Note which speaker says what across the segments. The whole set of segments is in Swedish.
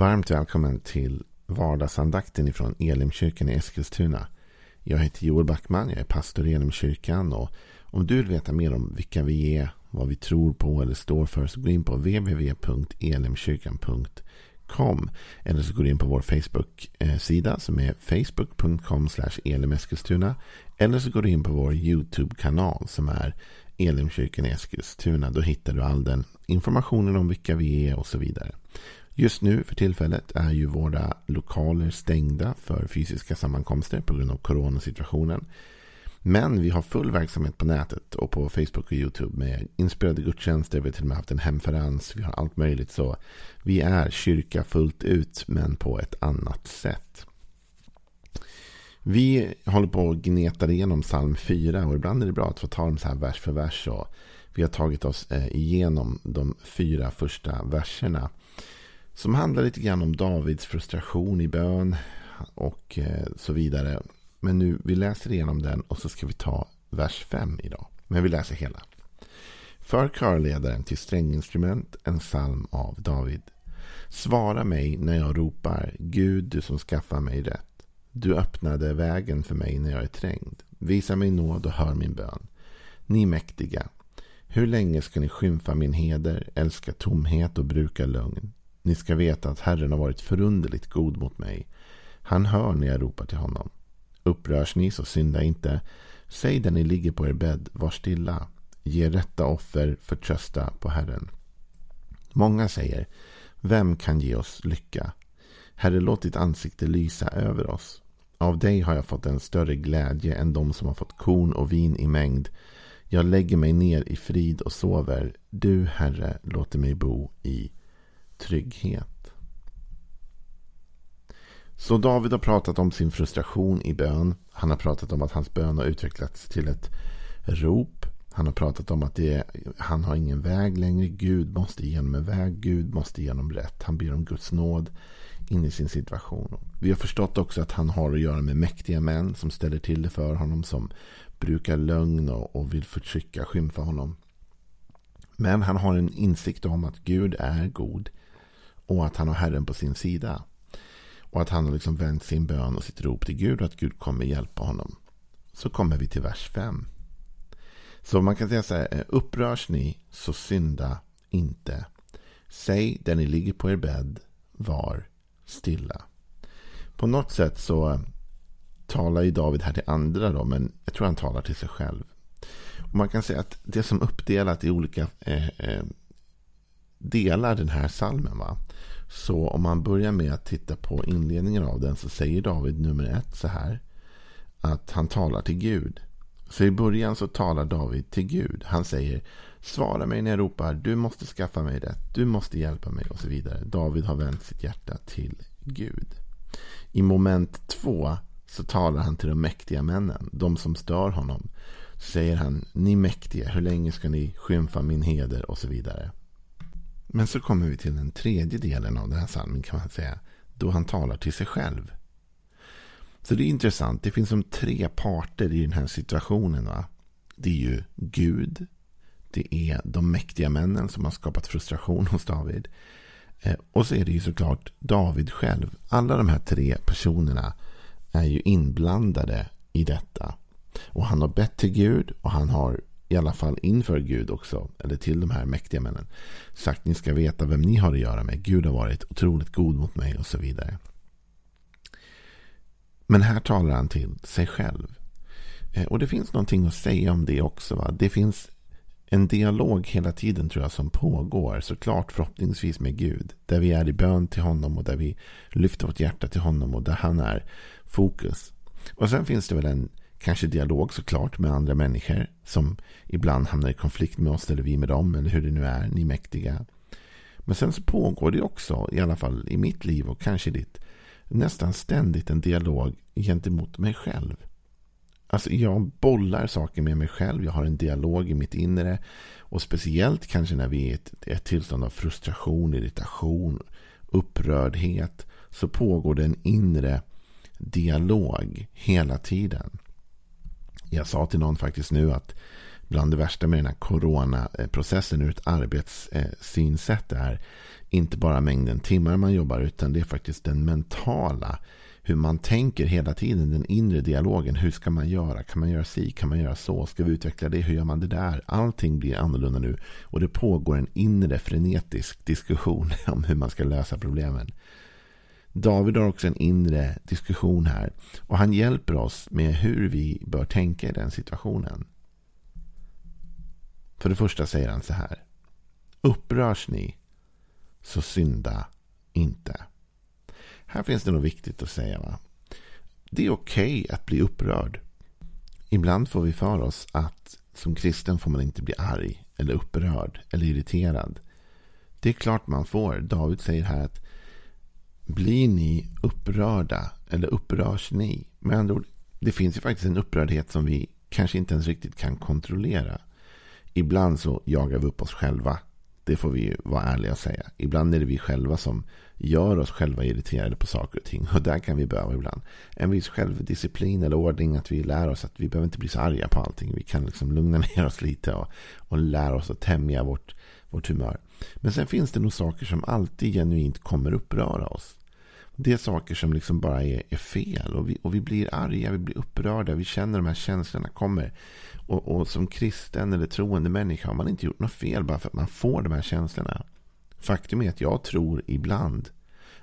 Speaker 1: Varmt välkommen till vardagsandakten ifrån Elimkyrkan i Eskilstuna. Jag heter Joel Backman, jag är pastor i Elimkyrkan och om du vill veta mer om vilka vi är, vad vi tror på eller står för så gå in på www.elimkyrkan.com eller så går du in på vår Facebook-sida som är facebook.com elimeskilstuna eller så går du in på vår YouTube-kanal som är Elimkyrkan i Eskilstuna. Då hittar du all den informationen om vilka vi är och så vidare. Just nu för tillfället är ju våra lokaler stängda för fysiska sammankomster på grund av coronasituationen. Men vi har full verksamhet på nätet och på Facebook och YouTube med inspelade gudstjänster. Vi har till och med haft en hemferens. Vi har allt möjligt. Så vi är kyrka fullt ut men på ett annat sätt. Vi håller på och gnetar igenom psalm 4 och ibland är det bra att få ta dem så här vers för vers. Och vi har tagit oss eh, igenom de fyra första verserna. Som handlar lite grann om Davids frustration i bön och eh, så vidare. Men nu, vi läser igenom den och så ska vi ta vers 5 idag. Men vi läser hela. För körledaren till stränginstrument en psalm av David. Svara mig när jag ropar, Gud du som skaffar mig rätt. Du öppnade vägen för mig när jag är trängd. Visa mig nåd och hör min bön. Ni mäktiga, hur länge ska ni skymfa min heder, älska tomhet och bruka lögn? Ni ska veta att Herren har varit förunderligt god mot mig. Han hör när jag ropar till honom. Upprörs ni så synda inte. Säg där ni ligger på er bädd, var stilla. Ge rätta offer, förtrösta på Herren. Många säger, vem kan ge oss lycka? Herre, låt ditt ansikte lysa över oss. Av dig har jag fått en större glädje än de som har fått korn och vin i mängd. Jag lägger mig ner i frid och sover. Du, Herre, låter mig bo i trygghet. Så David har pratat om sin frustration i bön. Han har pratat om att hans bön har utvecklats till ett rop. Han har pratat om att det, han har ingen väg längre. Gud måste igenom en väg. Gud måste igenom rätt. Han ber om Guds nåd in i sin situation. Vi har förstått också att han har att göra med mäktiga män som ställer till det för honom. Som brukar lögn och, och vill förtrycka, skymfa honom. Men han har en insikt om att Gud är god. Och att han har Herren på sin sida. Och att han har liksom vänt sin bön och sitt rop till Gud och att Gud kommer hjälpa honom. Så kommer vi till vers 5. Så man kan säga så här. Eh, upprörs ni så synda inte. Säg där ni ligger på er bädd. Var stilla. På något sätt så eh, talar ju David här till andra då. Men jag tror han talar till sig själv. Och man kan säga att det som uppdelat i olika eh, eh, delar den här salmen. Va? Så om man börjar med att titta på inledningen av den så säger David nummer ett så här. Att han talar till Gud. Så i början så talar David till Gud. Han säger Svara mig när jag ropar. Du måste skaffa mig rätt. Du måste hjälpa mig och så vidare. David har vänt sitt hjärta till Gud. I moment två så talar han till de mäktiga männen. De som stör honom. Så säger han Ni mäktiga, hur länge ska ni skymfa min heder och så vidare. Men så kommer vi till den tredje delen av den här salmen kan man säga. Då han talar till sig själv. Så det är intressant. Det finns som tre parter i den här situationen. Va? Det är ju Gud. Det är de mäktiga männen som har skapat frustration hos David. Eh, och så är det ju såklart David själv. Alla de här tre personerna är ju inblandade i detta. Och han har bett till Gud och han har i alla fall inför Gud också, eller till de här mäktiga männen, sagt ni ska veta vem ni har att göra med. Gud har varit otroligt god mot mig och så vidare. Men här talar han till sig själv. Eh, och det finns någonting att säga om det också. Va? Det finns en dialog hela tiden tror jag som pågår. Såklart förhoppningsvis med Gud. Där vi är i bön till honom och där vi lyfter vårt hjärta till honom och där han är fokus. Och sen finns det väl en kanske dialog såklart med andra människor som ibland hamnar i konflikt med oss eller vi med dem eller hur det nu är, ni mäktiga. Men sen så pågår det också, i alla fall i mitt liv och kanske ditt, nästan ständigt en dialog gentemot mig själv. Alltså jag bollar saker med mig själv. Jag har en dialog i mitt inre. Och speciellt kanske när vi är i ett, ett tillstånd av frustration, irritation, upprördhet. Så pågår det en inre dialog hela tiden. Jag sa till någon faktiskt nu att bland det värsta med den här coronaprocessen ur ett arbetssynsätt är inte bara mängden timmar man jobbar utan det är faktiskt den mentala hur man tänker hela tiden, den inre dialogen. Hur ska man göra? Kan man göra si? Kan man göra så? Ska vi utveckla det? Hur gör man det där? Allting blir annorlunda nu. Och det pågår en inre frenetisk diskussion om hur man ska lösa problemen. David har också en inre diskussion här. Och han hjälper oss med hur vi bör tänka i den situationen. För det första säger han så här. Upprörs ni, så synda inte. Här finns det något viktigt att säga. Va? Det är okej okay att bli upprörd. Ibland får vi för oss att som kristen får man inte bli arg eller upprörd eller irriterad. Det är klart man får. David säger här att blir ni upprörda eller upprörs ni? Med andra ord, det finns ju faktiskt en upprördhet som vi kanske inte ens riktigt kan kontrollera. Ibland så jagar vi upp oss själva. Det får vi vara ärliga och säga. Ibland är det vi själva som gör oss själva irriterade på saker och ting. Och där kan vi behöva ibland en viss självdisciplin eller ordning. Att vi lär oss att vi behöver inte bli så arga på allting. Vi kan liksom lugna ner oss lite och, och lära oss att tämja vårt, vårt humör. Men sen finns det nog saker som alltid genuint kommer uppröra oss. Det är saker som liksom bara är, är fel. Och vi, och vi blir arga, vi blir upprörda. Vi känner de här känslorna kommer. Och, och som kristen eller troende människa har man inte gjort något fel bara för att man får de här känslorna. Faktum är att jag tror ibland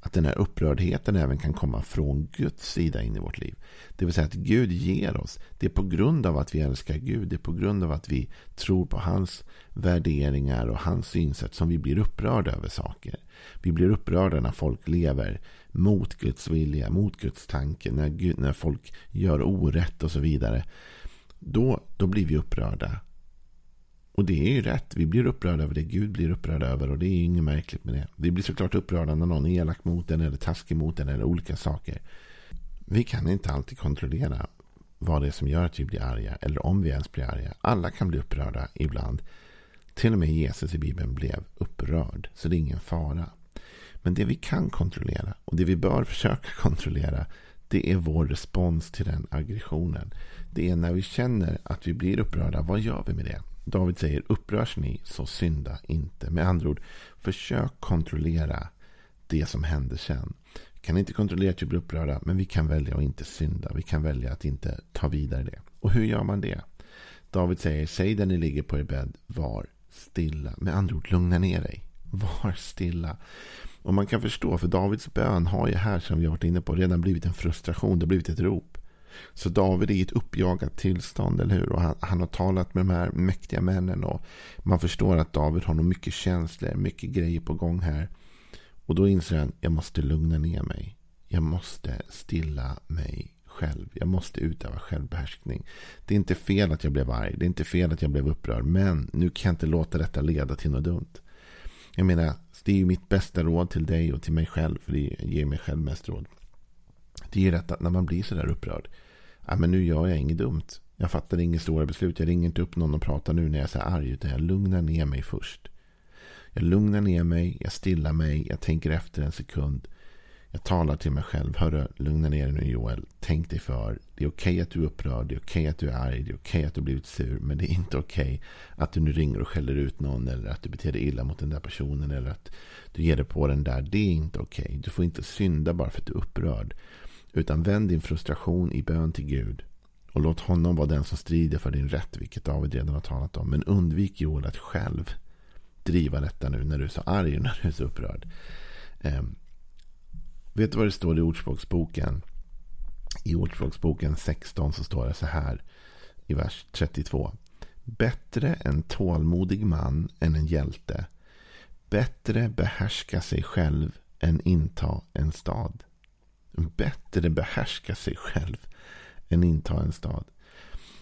Speaker 1: att den här upprördheten även kan komma från Guds sida in i vårt liv. Det vill säga att Gud ger oss. Det är på grund av att vi älskar Gud. Det är på grund av att vi tror på hans värderingar och hans synsätt som vi blir upprörda över saker. Vi blir upprörda när folk lever mot Guds vilja, mot Guds tanke. När, Gud, när folk gör orätt och så vidare. Då, då blir vi upprörda. Och det är ju rätt. Vi blir upprörda över det Gud blir upprörd över. Och det är inget märkligt med det. Vi blir såklart upprörda när någon är elak mot en eller taskig mot en eller olika saker. Vi kan inte alltid kontrollera vad det är som gör att vi blir arga. Eller om vi ens blir arga. Alla kan bli upprörda ibland. Till och med Jesus i Bibeln blev upprörd. Så det är ingen fara. Men det vi kan kontrollera och det vi bör försöka kontrollera. Det är vår respons till den aggressionen. Det är när vi känner att vi blir upprörda. Vad gör vi med det? David säger upprörs ni så synda inte. Med andra ord, försök kontrollera det som händer sen. Vi kan inte kontrollera att vi blir upprörda, men vi kan välja att inte synda. Vi kan välja att inte ta vidare det. Och hur gör man det? David säger, säg där ni ligger på er bädd, var stilla. Med andra ord, lugna ner dig. Var stilla. Och man kan förstå, för Davids bön har ju här, som vi har varit inne på, redan blivit en frustration. Det har blivit ett rop. Så David är i ett uppjagat tillstånd, eller hur? Och han, han, har talat med de här mäktiga männen. Och man förstår att David har nog mycket känslor, mycket grejer på gång här. Och då inser han, jag måste lugna ner mig. Jag måste stilla mig själv. Jag måste utöva självbehärskning. Det är inte fel att jag blev arg. Det är inte fel att jag blev upprörd. Men nu kan jag inte låta detta leda till något dumt. Jag menar, det är ju mitt bästa råd till dig och till mig själv. För det ger mig själv mest råd. Det är ju rätt att när man blir sådär upprörd. Ja, men nu gör jag inget dumt. Jag fattar inget stora beslut. Jag ringer inte upp någon och pratar nu när jag är så arg. Utan jag lugnar ner mig först. Jag lugnar ner mig. Jag stillar mig. Jag tänker efter en sekund. Jag talar till mig själv. Hörru, lugna ner dig nu Joel. Tänk dig för. Det är okej okay att du är upprörd. Det är okej okay att du är arg. Det är okej okay att du har blivit sur. Men det är inte okej att du nu ringer och skäller ut någon. Eller att du beter dig illa mot den där personen. Eller att du ger dig på den där. Det är inte okej. Du får inte synda bara för att du är upprörd. Utan vänd din frustration i bön till Gud. Och låt honom vara den som strider för din rätt. Vilket David redan har talat om. Men undvik Joel att själv driva detta nu när du är så arg och när du är så upprörd. Eh, vet du vad det står i Ordspråksboken? I Ordspråksboken 16 så står det så här i vers 32. Bättre en tålmodig man än en hjälte. Bättre behärska sig själv än inta en stad bättre behärska sig själv än inta en stad.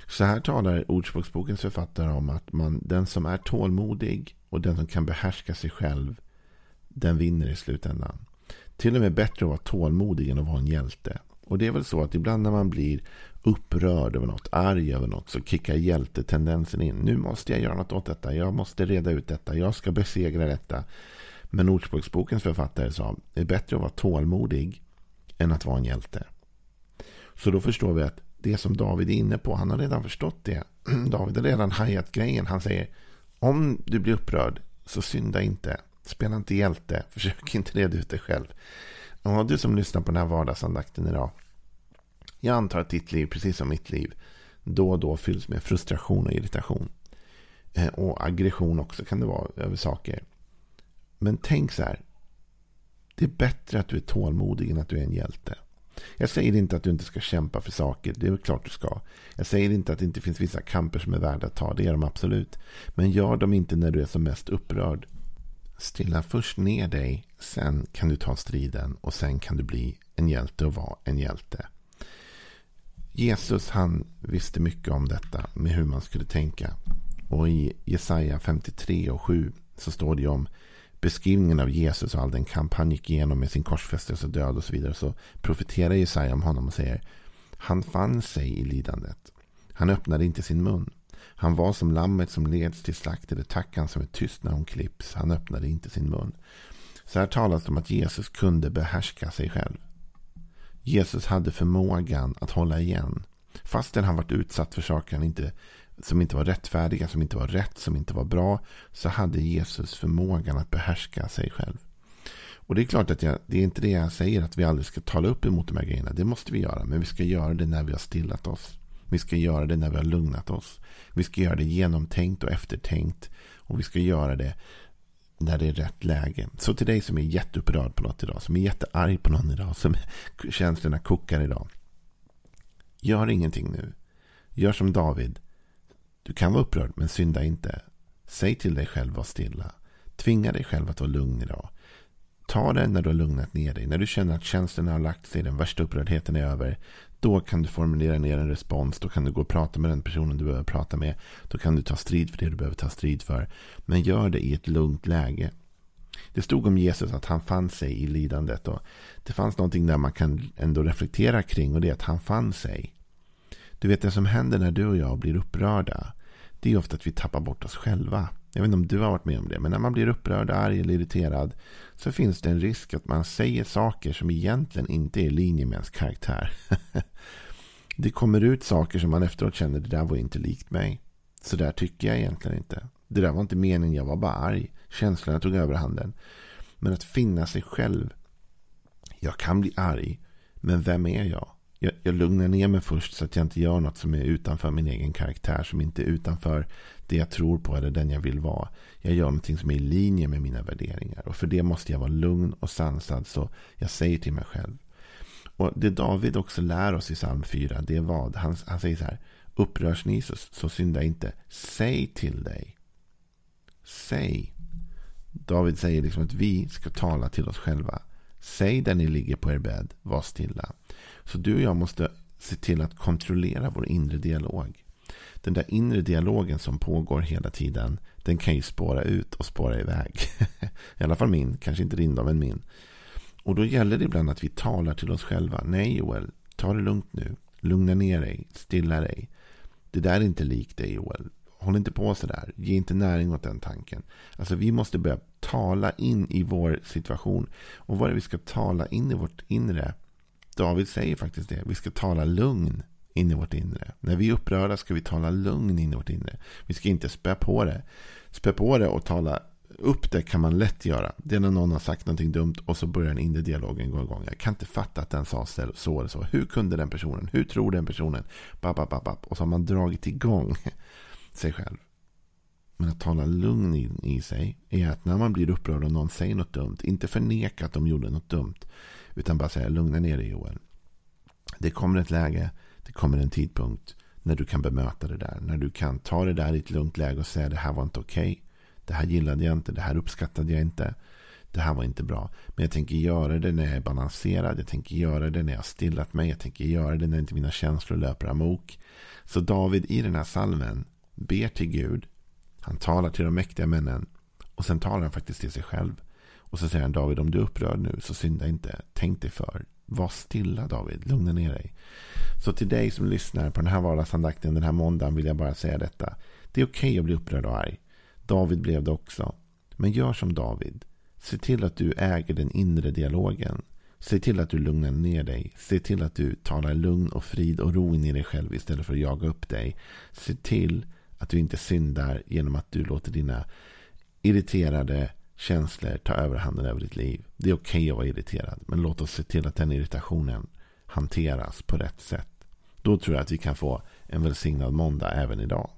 Speaker 1: Så här talar Ordspråksbokens författare om att man, den som är tålmodig och den som kan behärska sig själv, den vinner i slutändan. Till och med bättre att vara tålmodig än att vara en hjälte. Och det är väl så att ibland när man blir upprörd över något, arg över något, så kickar hjältetendensen in. Nu måste jag göra något åt detta. Jag måste reda ut detta. Jag ska besegra detta. Men Ordspråksbokens författare sa, det är bättre att vara tålmodig än att vara en hjälte. Så då förstår vi att det som David är inne på. Han har redan förstått det. David har redan hajat grejen. Han säger om du blir upprörd så synda inte. Spela inte hjälte. Försök inte reda ut dig själv. Och du som lyssnar på den här vardagsandakten idag. Jag antar att ditt liv, precis som mitt liv, då och då fylls med frustration och irritation. Eh, och aggression också kan det vara över saker. Men tänk så här. Det är bättre att du är tålmodig än att du är en hjälte. Jag säger inte att du inte ska kämpa för saker. Det är klart du ska. Jag säger inte att det inte finns vissa kamper som är värda att ta. Det är de absolut. Men gör dem inte när du är som mest upprörd. Stilla först ner dig. Sen kan du ta striden. Och sen kan du bli en hjälte och vara en hjälte. Jesus han visste mycket om detta. Med hur man skulle tänka. Och i Jesaja 53 och 7 så står det om beskrivningen av Jesus och all den kamp han gick igenom med sin korsfästelse och död och så vidare så profeterar Jesaja om honom och säger Han fann sig i lidandet. Han öppnade inte sin mun. Han var som lammet som leds till slakt eller tackan som är tyst när hon klipps. Han öppnade inte sin mun. Så här talas det om att Jesus kunde behärska sig själv. Jesus hade förmågan att hålla igen. Fastän han varit utsatt för saker han inte som inte var rättfärdiga, som inte var rätt, som inte var bra. Så hade Jesus förmågan att behärska sig själv. Och det är klart att jag, det är inte det jag säger att vi aldrig ska tala upp emot de här grejerna. Det måste vi göra. Men vi ska göra det när vi har stillat oss. Vi ska göra det när vi har lugnat oss. Vi ska göra det genomtänkt och eftertänkt. Och vi ska göra det när det är rätt läge. Så till dig som är jätteupprörd på något idag. Som är jättearg på någon idag. Som känslorna kokar idag. Gör ingenting nu. Gör som David. Du kan vara upprörd, men synda inte. Säg till dig själv att vara stilla. Tvinga dig själv att vara lugn idag. Ta det när du har lugnat ner dig. När du känner att känslorna har lagt sig, den värsta upprördheten är över. Då kan du formulera ner en respons. Då kan du gå och prata med den personen du behöver prata med. Då kan du ta strid för det du behöver ta strid för. Men gör det i ett lugnt läge. Det stod om Jesus att han fann sig i lidandet. Och det fanns någonting där man kan ändå reflektera kring. Och det är att han fann sig. Du vet det som händer när du och jag blir upprörda det är ofta att vi tappar bort oss själva. Jag vet inte om du har varit med om det, men när man blir upprörd, arg eller irriterad så finns det en risk att man säger saker som egentligen inte är i linje med ens karaktär. det kommer ut saker som man efteråt känner, det där var inte likt mig. Så där tycker jag egentligen inte. Det där var inte meningen, jag var bara arg. Känslorna tog överhanden. Men att finna sig själv. Jag kan bli arg, men vem är jag? Jag, jag lugnar ner mig först så att jag inte gör något som är utanför min egen karaktär. Som inte är utanför det jag tror på eller den jag vill vara. Jag gör någonting som är i linje med mina värderingar. Och för det måste jag vara lugn och sansad. Så jag säger till mig själv. Och det David också lär oss i psalm 4. Det är vad? Han, han säger så här. Upprörs ni så, så synda inte. Säg till dig. Säg. David säger liksom att vi ska tala till oss själva. Säg där ni ligger på er bädd. Var stilla. Så du och jag måste se till att kontrollera vår inre dialog. Den där inre dialogen som pågår hela tiden. Den kan ju spåra ut och spåra iväg. I alla fall min. Kanske inte din då, men min. Och då gäller det ibland att vi talar till oss själva. Nej Joel, ta det lugnt nu. Lugna ner dig. Stilla dig. Det där är inte likt dig Joel. Håll inte på sådär. Ge inte näring åt den tanken. Alltså vi måste börja tala in i vår situation. Och vad är det vi ska tala in i vårt inre? David säger faktiskt det. Vi ska tala lugn in i vårt inre. När vi är upprörda ska vi tala lugn in i vårt inre. Vi ska inte spä på det. Spä på det och tala upp det kan man lätt göra. Det är när någon har sagt någonting dumt och så börjar den inre dialogen gå igång. Jag kan inte fatta att den sa så eller så. Hur kunde den personen? Hur tror den personen? Bap, bap, bap, bap. Och så har man dragit igång sig själv. Men att tala lugn in i sig är att när man blir upprörd och någon säger något dumt, inte förneka att de gjorde något dumt, utan bara säga lugna ner dig Joel. Det kommer ett läge, det kommer en tidpunkt när du kan bemöta det där. När du kan ta det där i ett lugnt läge och säga det här var inte okej. Okay. Det här gillade jag inte, det här uppskattade jag inte. Det här var inte bra. Men jag tänker göra det när jag är balanserad. Jag tänker göra det när jag har stillat mig. Jag tänker göra det när inte mina känslor löper amok. Så David i den här salmen ber till Gud. Han talar till de mäktiga männen. Och sen talar han faktiskt till sig själv. Och så säger han David, om du är upprörd nu så synda inte. Tänk dig för. Var stilla David, lugna ner dig. Så till dig som lyssnar på den här vardagsandakten den här måndagen vill jag bara säga detta. Det är okej okay att bli upprörd och arg. David blev det också. Men gör som David. Se till att du äger den inre dialogen. Se till att du lugnar ner dig. Se till att du talar lugn och frid och ro in i dig själv istället för att jaga upp dig. Se till att du inte syndar genom att du låter dina irriterade känslor ta överhanden över ditt liv. Det är okej okay att vara irriterad. Men låt oss se till att den irritationen hanteras på rätt sätt. Då tror jag att vi kan få en välsignad måndag även idag.